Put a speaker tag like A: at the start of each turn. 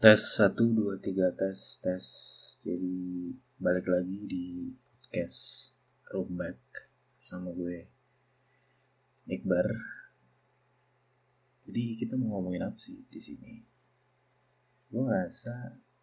A: Tes 1, 2, 3 tes tes Jadi balik lagi di podcast Roomback sama gue Iqbar Jadi kita mau ngomongin apa sih di sini? Gue ngerasa